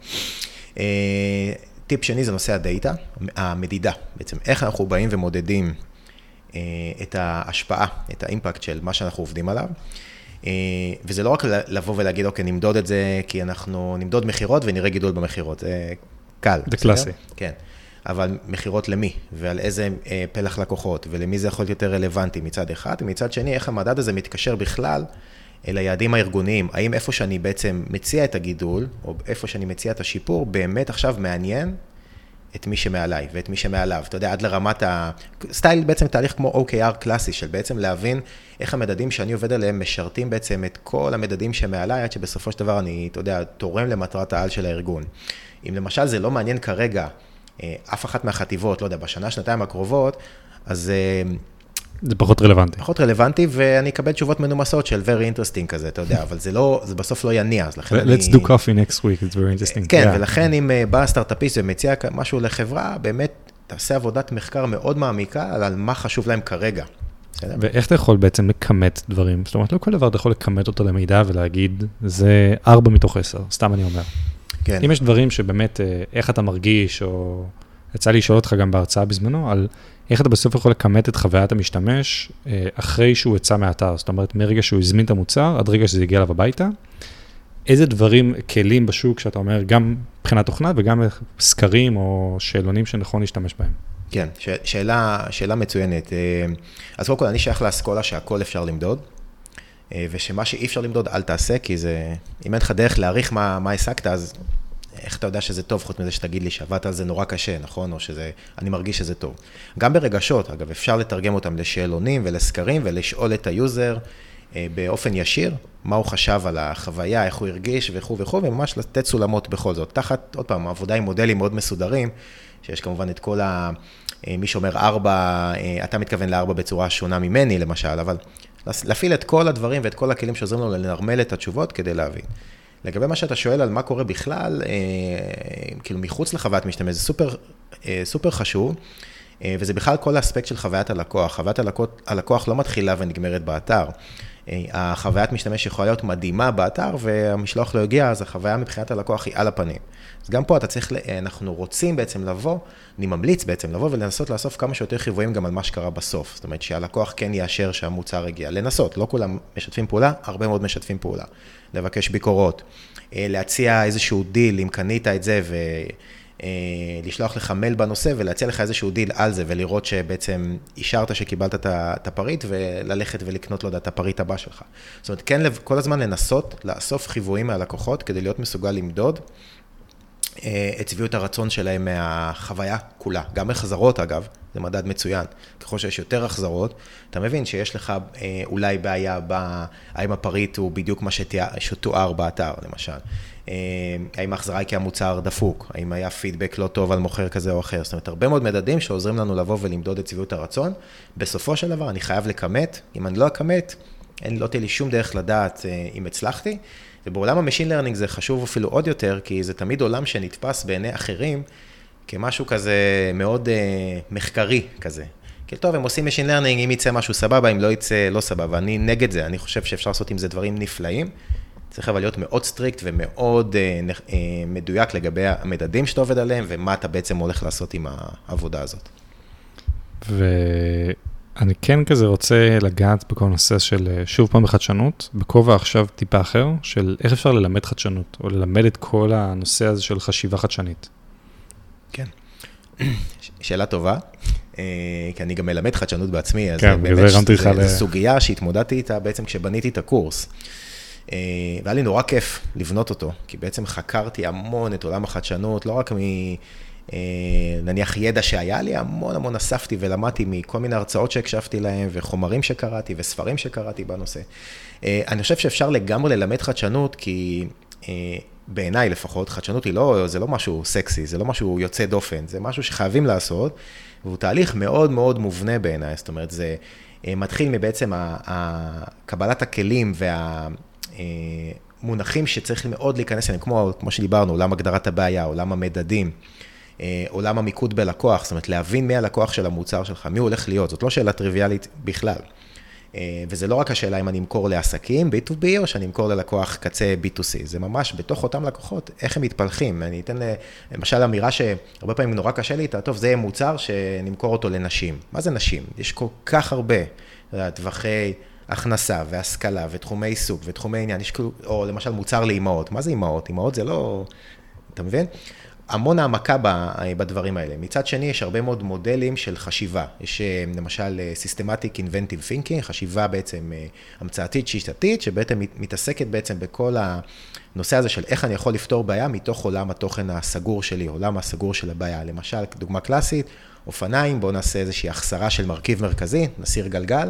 אה, טיפ שני זה נושא הדאטה, המדידה, בעצם איך אנחנו באים ומודדים את ההשפעה, את האימפקט של מה שאנחנו עובדים עליו. אה, וזה לא רק לבוא ולהגיד, אוקיי, נמדוד את זה, כי אנחנו נמדוד מכירות ונראה גידול במכירות, זה קל. זה קלאסי. כן. אבל מכירות למי, ועל איזה אה, פלח לקוחות, ולמי זה יכול להיות יותר רלוונטי מצד אחד, ומצד שני, איך המדד הזה מתקשר בכלל אל היעדים הארגוניים. האם איפה שאני בעצם מציע את הגידול, או איפה שאני מציע את השיפור, באמת עכשיו מעניין את מי שמעליי ואת מי שמעליו, אתה יודע, עד לרמת ה... סטייל בעצם תהליך כמו OKR קלאסי, של בעצם להבין איך המדדים שאני עובד עליהם משרתים בעצם את כל המדדים שמעליי, עד שבסופו של דבר אני, אתה יודע, תורם למטרת העל של הארגון. אם למשל זה לא מעניין כרגע אה, אף אחת מהחטיבות, לא יודע, בשנה, שנתיים הקרובות, אז אה, זה פחות רלוונטי. פחות רלוונטי, ואני אקבל תשובות מנומסות של very interesting כזה, אתה יודע, אבל זה לא, זה בסוף לא יניע, אז לכן אני... Let's do coffee next week, it's very interesting. כן, yeah. ולכן אם אה, בא סטארט-אפיסט ומציע משהו לחברה, באמת תעשה עבודת מחקר מאוד מעמיקה על מה חשוב להם כרגע. ואיך אתה יכול בעצם לכמת דברים? זאת אומרת, לא כל דבר אתה יכול לכמת אותו למידע ולהגיד, זה 4 מתוך 10, סתם אני אומר. כן. אם יש דברים שבאמת, אה, איך אתה מרגיש, או יצא לי לשאול אותך גם בהרצאה בזמנו, על איך אתה בסוף יכול לכמת את חוויית המשתמש אה, אחרי שהוא יצא מהאתר, זאת אומרת, מרגע שהוא הזמין את המוצר עד רגע שזה הגיע אליו הביתה. איזה דברים, כלים בשוק שאתה אומר, גם מבחינת תוכנה וגם סקרים או שאלונים שנכון להשתמש בהם? כן, ש- שאלה, שאלה מצוינת. אה, אז קודם כל, אני שייך לאסכולה שהכל אפשר למדוד, אה, ושמה שאי אפשר למדוד, אל תעשה, כי זה, אם אין לך דרך להעריך מה, מה השגת, אז איך אתה יודע שזה טוב, חוץ מזה שתגיד לי שעבדת על זה נורא קשה, נכון? או שזה, אני מרגיש שזה טוב. גם ברגשות, אגב, אפשר לתרגם אותם לשאלונים ולסקרים ולשאול את ה user אה, באופן ישיר, מה הוא חשב על החוויה, איך הוא הרגיש וכו' וכו', וממש לתת סולמות בכל זאת. תחת, עוד פעם, עבודה עם מודלים מאוד מסודרים, שיש כמובן את כל ה... אה, מי שאומר ארבע, אה, אתה מתכוון לארבע בצורה שונה ממני, למשל, אבל להפעיל את כל הדברים ואת כל הכלים שעוזרים לנו לנרמל את התשובות כדי להבין. לגבי מה שאתה שואל על מה קורה בכלל, אה, כאילו מחוץ לחוויית משתמש, זה סופר, אה, סופר חשוב, אה, וזה בכלל כל האספקט של חוויית הלקוח. חוויית הלקוח, הלקוח לא מתחילה ונגמרת באתר. החוויית משתמש יכולה להיות מדהימה באתר, והמשלוח לא הגיע, אז החוויה מבחינת הלקוח היא על הפנים. אז גם פה אתה צריך, אה, אנחנו רוצים בעצם לבוא, אני ממליץ בעצם לבוא ולנסות לאסוף כמה שיותר חיוויים גם על מה שקרה בסוף. זאת אומרת שהלקוח כן יאשר שהמוצר הגיע. לנסות, לא כולם משתפים פעולה, הרבה מאוד משתפים פעולה. לבקש ביקורות, אה, להציע איזשהו דיל, אם קנית את זה, ולשלוח לך מייל בנושא ולהציע לך איזשהו דיל על זה, ולראות שבעצם אישרת שקיבלת את הפריט, וללכת ולקנות, לא יודע, את הפריט הבא שלך. זאת אומרת, כן כל הזמן לנסות לאסוף חיוויים מהלקוחות, כדי להיות מסוגל למדוד אה, את שביעות הרצון שלהם מהחוויה כולה, גם החזרות אגב, זה מדד מצוין. ככל שיש יותר החזרות, אתה מבין שיש לך אה, אולי בעיה ב... האם הפריט הוא בדיוק מה שתואר באתר, למשל. אה, האם ההחזרה היא כי המוצר דפוק, האם היה פידבק לא טוב על מוכר כזה או אחר. זאת אומרת, הרבה מאוד מדדים שעוזרים לנו לבוא ולמדוד את שביעות הרצון. בסופו של דבר, אני חייב לכמת, אם אני לא אכמת, לא תהיה לי שום דרך לדעת אם הצלחתי. ובעולם ה machine learning זה חשוב אפילו עוד יותר, כי זה תמיד עולם שנתפס בעיני אחרים כמשהו כזה מאוד אה, מחקרי כזה. כי טוב, הם עושים machine learning, אם יצא משהו סבבה, אם לא יצא לא סבבה. אני נגד זה, אני חושב שאפשר לעשות עם זה דברים נפלאים. צריך אבל להיות מאוד strict ומאוד אה, אה, מדויק לגבי המדדים שאתה עובד עליהם, ומה אתה בעצם הולך לעשות עם העבודה הזאת. ו... אני כן כזה רוצה לגעת בכל נושא של אה, שוב פעם בחדשנות, בכובע עכשיו טיפה אחר, של איך אפשר ללמד חדשנות, או ללמד את כל הנושא הזה של חשיבה חדשנית. כן, שאלה טובה, אה, כי אני גם מלמד חדשנות בעצמי, אז כן, באמת זו סוגיה שהתמודדתי איתה בעצם כשבניתי את הקורס. והיה לי נורא כיף לבנות אותו, כי בעצם חקרתי המון את עולם החדשנות, לא רק מ... נניח ידע שהיה לי, המון המון אספתי ולמדתי מכל מיני הרצאות שהקשבתי להם, וחומרים שקראתי, וספרים שקראתי בנושא. אני חושב שאפשר לגמרי ללמד חדשנות, כי בעיניי לפחות, חדשנות היא לא, זה לא משהו סקסי, זה לא משהו יוצא דופן, זה משהו שחייבים לעשות, והוא תהליך מאוד מאוד מובנה בעיניי, זאת אומרת, זה אה, מתחיל מבעצם קבלת הכלים והמונחים שצריך מאוד להיכנס אליהם, כמו, כמו שדיברנו, עולם הגדרת הבעיה, עולם המדדים. אה, עולם המיקוד בלקוח, זאת אומרת להבין מי הלקוח של המוצר שלך, מי הוא הולך להיות, זאת לא שאלה טריוויאלית בכלל. אה, וזה לא רק השאלה אם אני אמכור לעסקים, B2B, או שאני אמכור ללקוח קצה B2C, זה ממש בתוך אותם לקוחות, איך הם מתפלחים. אני אתן למשל אמירה שהרבה פעמים נורא קשה לי איתה, טוב, זה מוצר שנמכור אותו לנשים. מה זה נשים? יש כל כך הרבה טווחי הכנסה והשכלה ותחומי עיסוק ותחומי עניין, יש כאילו, או למשל מוצר לאימהות. מה זה אימהות? אימהות זה לא, אתה מבין? המון העמקה בדברים האלה. מצד שני, יש הרבה מאוד מודלים של חשיבה. יש אה, למשל אה, Systematic Inventive Thinking, חשיבה בעצם אה, המצאתית שיטתית, שבעצם מתעסקת בעצם בכל הנושא הזה של איך אני יכול לפתור בעיה מתוך עולם התוכן הסגור שלי, עולם הסגור של הבעיה. למשל, דוגמה קלאסית, אופניים, בואו נעשה איזושהי החסרה של מרכיב מרכזי, נסיר גלגל.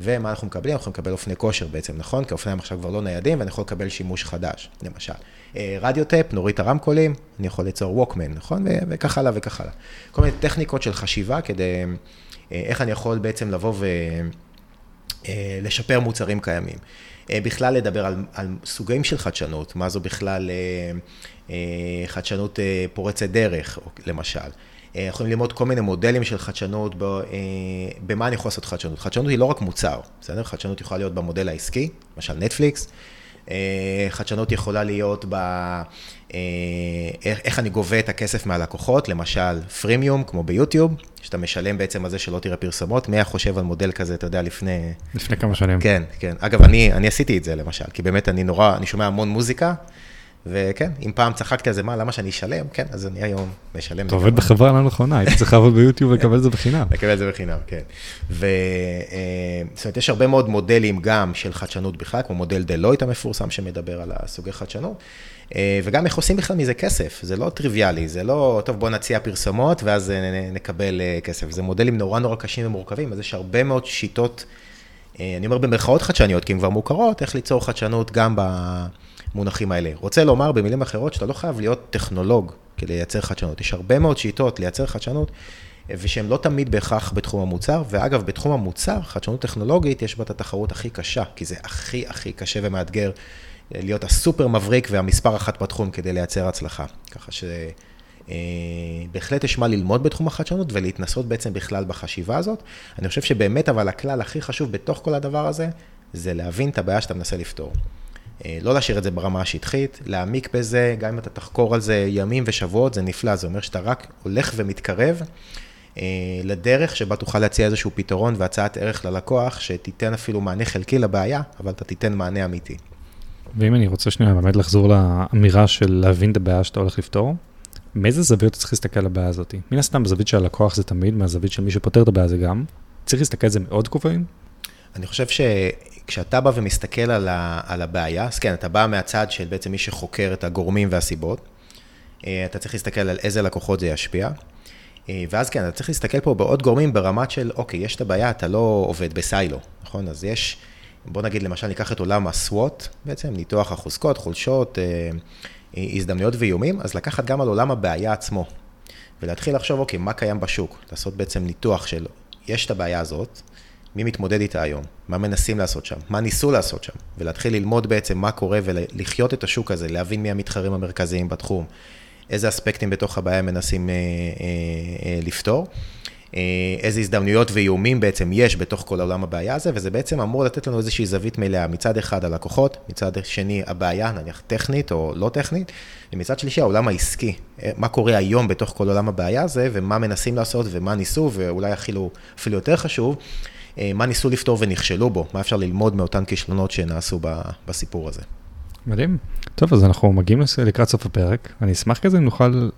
ומה אנחנו מקבלים? אנחנו נקבל אופני כושר בעצם, נכון? כי אופניים עכשיו כבר לא ניידים ואני יכול לקבל שימוש חדש, למשל. אה, רדיו טאפ, נוריד את הרמקולים, אני יכול ליצור ווקמן, נכון? וכך הלאה וכך הלאה. כל מיני טכניקות של חשיבה כדי, אה, איך אני יכול בעצם לבוא ולשפר אה, מוצרים קיימים. בכלל לדבר על, על סוגים של חדשנות, מה זו בכלל חדשנות פורצת דרך, למשל. יכולים ללמוד כל מיני מודלים של חדשנות, במה אני יכול לעשות חדשנות. חדשנות היא לא רק מוצר, בסדר? חדשנות יכולה להיות במודל העסקי, למשל נטפליקס. אה, חדשנות יכולה להיות ב... אה, איך אני גובה את הכסף מהלקוחות, למשל פרימיום, כמו ביוטיוב, שאתה משלם בעצם על זה שלא תראה פרסומות. מי היה חושב על מודל כזה, אתה יודע, לפני... לפני כמה שנים. כן, כן. אגב, אני, אני עשיתי את זה למשל, כי באמת אני נורא, אני שומע המון מוזיקה. וכן, אם פעם צחקתי על זה, מה, למה שאני אשלם? כן, אז אני היום משלם. אתה עובד בחברה לא נכונה, הייתי צריך לעבוד ביוטיוב ולקבל את זה בחינם. לקבל את זה בחינם, כן. ו... אה, אומרת, יש הרבה מאוד מודלים גם של חדשנות בכלל, כמו מודל דלויט המפורסם שמדבר על הסוגי חדשנות, אה, וגם איך עושים בכלל מזה כסף, זה לא טריוויאלי, זה לא, טוב, בוא נציע פרסומות ואז אה, נקבל כסף. זה מודלים נורא נורא קשים ומורכבים, אז יש הרבה מאוד שיטות, אני אומר במרכאות חדשניות, כי הן כבר מוכרות, איך ליצור חדשנות גם ב... המונחים האלה. רוצה לומר במילים אחרות שאתה לא חייב להיות טכנולוג כדי לייצר חדשנות. יש הרבה מאוד שיטות לייצר חדשנות, ושהן לא תמיד בהכרח בתחום המוצר, ואגב, בתחום המוצר, חדשנות טכנולוגית, יש בה את התחרות הכי קשה, כי זה הכי הכי קשה ומאתגר להיות הסופר מבריק והמספר אחת בתחום כדי לייצר הצלחה. ככה שבהחלט אה, יש מה ללמוד בתחום החדשנות ולהתנסות בעצם בכלל בחשיבה הזאת. אני חושב שבאמת, אבל הכלל הכי חשוב בתוך כל הדבר הזה, זה להבין את הבעיה שאתה מנסה לפתור. אה, לא להשאיר את זה ברמה השטחית, להעמיק בזה, גם אם אתה תחקור על זה ימים ושבועות, זה נפלא, זה אומר שאתה רק הולך ומתקרב אה, לדרך שבה תוכל להציע איזשהו פתרון והצעת ערך ללקוח, שתיתן אפילו מענה חלקי לבעיה, אבל אתה תיתן מענה אמיתי. ואם אני רוצה שנייה באמת לחזור לאמירה של להבין את הבעיה שאתה הולך לפתור, מאיזה זוויות אתה צריך להסתכל על הבעיה הזאת? מן הסתם, בזווית של הלקוח זה תמיד, מהזווית של מי שפותר את הבעיה זה גם. צריך להסתכל על זה מאוד כובעים? אני חושב שכשאתה בא ומסתכל על, ה, על הבעיה, אז כן, אתה בא מהצד של בעצם מי שחוקר את הגורמים והסיבות, אה, אתה צריך להסתכל על איזה לקוחות זה ישפיע, אה, ואז כן, אתה צריך להסתכל פה בעוד גורמים ברמת של, אוקיי, יש את הבעיה, אתה לא עובד בסיילו, נכון? אז יש, בוא נגיד, למשל, ניקח את עולם ה-SWOT, בעצם, ניתוח החוזקות, חולשות, אה, הזדמנויות ואיומים, אז לקחת גם על עולם הבעיה עצמו, ולהתחיל לחשוב, אוקיי, מה קיים בשוק? לעשות בעצם ניתוח של, יש את הבעיה הזאת, מי מתמודד איתה היום, מה מנסים לעשות שם, מה ניסו לעשות שם, ולהתחיל ללמוד בעצם מה קורה ולחיות את השוק הזה, להבין מי המתחרים המרכזיים בתחום, איזה אספקטים בתוך הבעיה מנסים אה, אה, אה, לפתור, אה, איזה הזדמנויות ואיומים בעצם יש בתוך כל עולם הבעיה הזה, וזה בעצם אמור לתת לנו איזושהי זווית מלאה, מצד אחד הלקוחות, מצד שני הבעיה, נניח טכנית או לא טכנית, ומצד שלישי העולם העסקי, אה, מה קורה היום בתוך כל עולם הבעיה הזה, ומה מנסים לעשות ומה ניסו, ואולי אפילו, אפילו יותר חשוב, מה ניסו לפתור ונכשלו בו, מה אפשר ללמוד מאותן כישלונות שנעשו בסיפור הזה. מדהים. טוב, אז אנחנו מגיעים לקראת סוף הפרק. אני אשמח כזה אם נוכל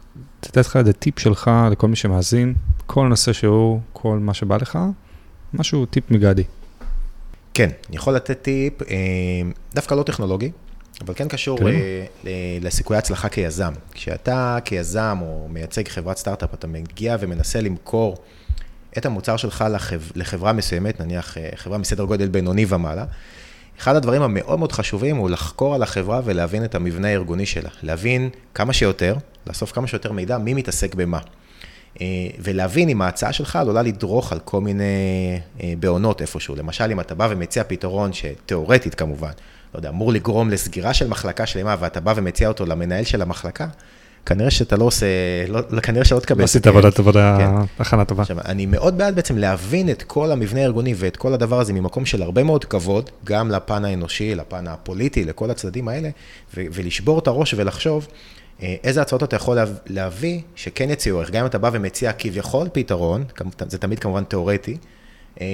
לתת לך איזה טיפ שלך לכל מי שמאזין, כל נושא שהוא, כל מה שבא לך, משהו, טיפ מגדי. כן, אני יכול לתת טיפ, אה, דווקא לא טכנולוגי, אבל כן קשור כן. אה, לסיכויי הצלחה כיזם. כשאתה כיזם או מייצג חברת סטארט-אפ, אתה מגיע ומנסה למכור את המוצר שלך לחב, לחברה מסוימת, נניח אה, חברה מסדר גודל בינוני ומעלה, אחד הדברים המאוד מאוד חשובים הוא לחקור על החברה ולהבין את המבנה הארגוני שלה. להבין כמה שיותר, לאסוף כמה שיותר מידע, מי מתעסק במה. אה, ולהבין אם ההצעה שלך עלולה לדרוך על כל מיני אה, בעונות איפשהו. למשל, אם אתה בא ומציע פתרון שתיאורטית כמובן, לא יודע, אמור לגרום לסגירה של מחלקה שלמה, ואתה בא ומציע אותו למנהל של המחלקה, כנראה שאתה לא עושה, לא, כנראה שלא תקבל. לא עשית עבודת עבודה, כן. הכנה טובה. עכשיו, אני מאוד בעד בעצם להבין את כל המבנה הארגוני ואת כל הדבר הזה ממקום של הרבה מאוד כבוד, גם לפן האנושי, לפן הפוליטי, לכל הצדדים האלה, ו- ולשבור את הראש ולחשוב אה, איזה הצעות אתה יכול להביא שכן יציעו ערך. גם אם אתה בא ומציע כביכול פתרון, זה תמיד כמובן תיאורטי, אה,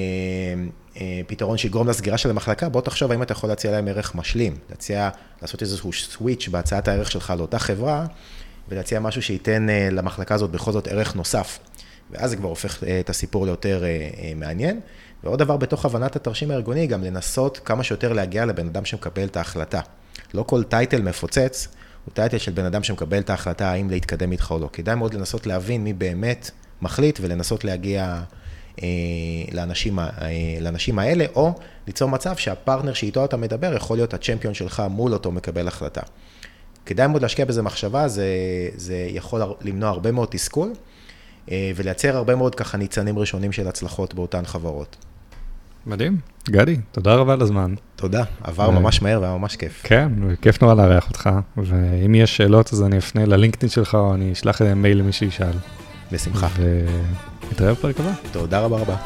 אה, פתרון שיגרום לסגירה של המחלקה, בוא תחשוב האם אתה יכול להציע להם ערך משלים, להציע, לעשות איזשהו סוויץ' בהצעת הערך שלך לאותה חברה, ולהציע משהו שייתן למחלקה הזאת בכל זאת ערך נוסף. ואז זה כבר הופך את הסיפור ליותר מעניין. ועוד דבר בתוך הבנת התרשים הארגוני, גם לנסות כמה שיותר להגיע לבן אדם שמקבל את ההחלטה. לא כל טייטל מפוצץ, הוא טייטל של בן אדם שמקבל את ההחלטה האם להתקדם איתך או לא. כדאי מאוד לנסות להבין מי באמת מחליט ולנסות להגיע אה, לאנשים, אה, לאנשים האלה, או ליצור מצב שהפרטנר שאיתו אתה מדבר יכול להיות הצ'מפיון שלך מול אותו מקבל החלטה. כדאי מאוד להשקיע בזה מחשבה, זה, זה יכול למנוע הרבה מאוד תסכול אה, ולייצר הרבה מאוד ככה ניצנים ראשונים של הצלחות באותן חברות. מדהים. גדי, תודה רבה על הזמן. תודה, עבר ממש מהר והיה ממש כיף. כן, כיף נורא לארח אותך, ואם יש שאלות אז אני אפנה ללינקדאין שלך או אני אשלח מייל למי שישאל. בשמחה. ונתראה בפרק הבא. תודה רבה רבה.